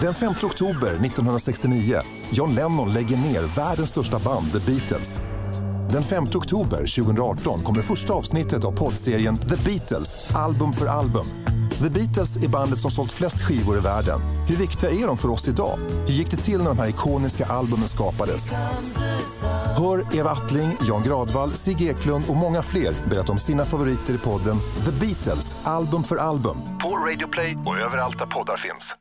Den 5 oktober 1969, John Lennon lägger ner världens största band, The Beatles. Den 5 oktober 2018 kommer första avsnittet av poddserien The Beatles, album för album. The Beatles är bandet som sålt flest skivor i världen. Hur viktiga är de för oss idag? Hur gick det till när de här ikoniska albumen skapades? Hör Eva Attling, Jan Gradvall, Sigge Eklund och många fler berätta om sina favoriter i podden The Beatles, album för album. På Radio Play och överallt där poddar finns.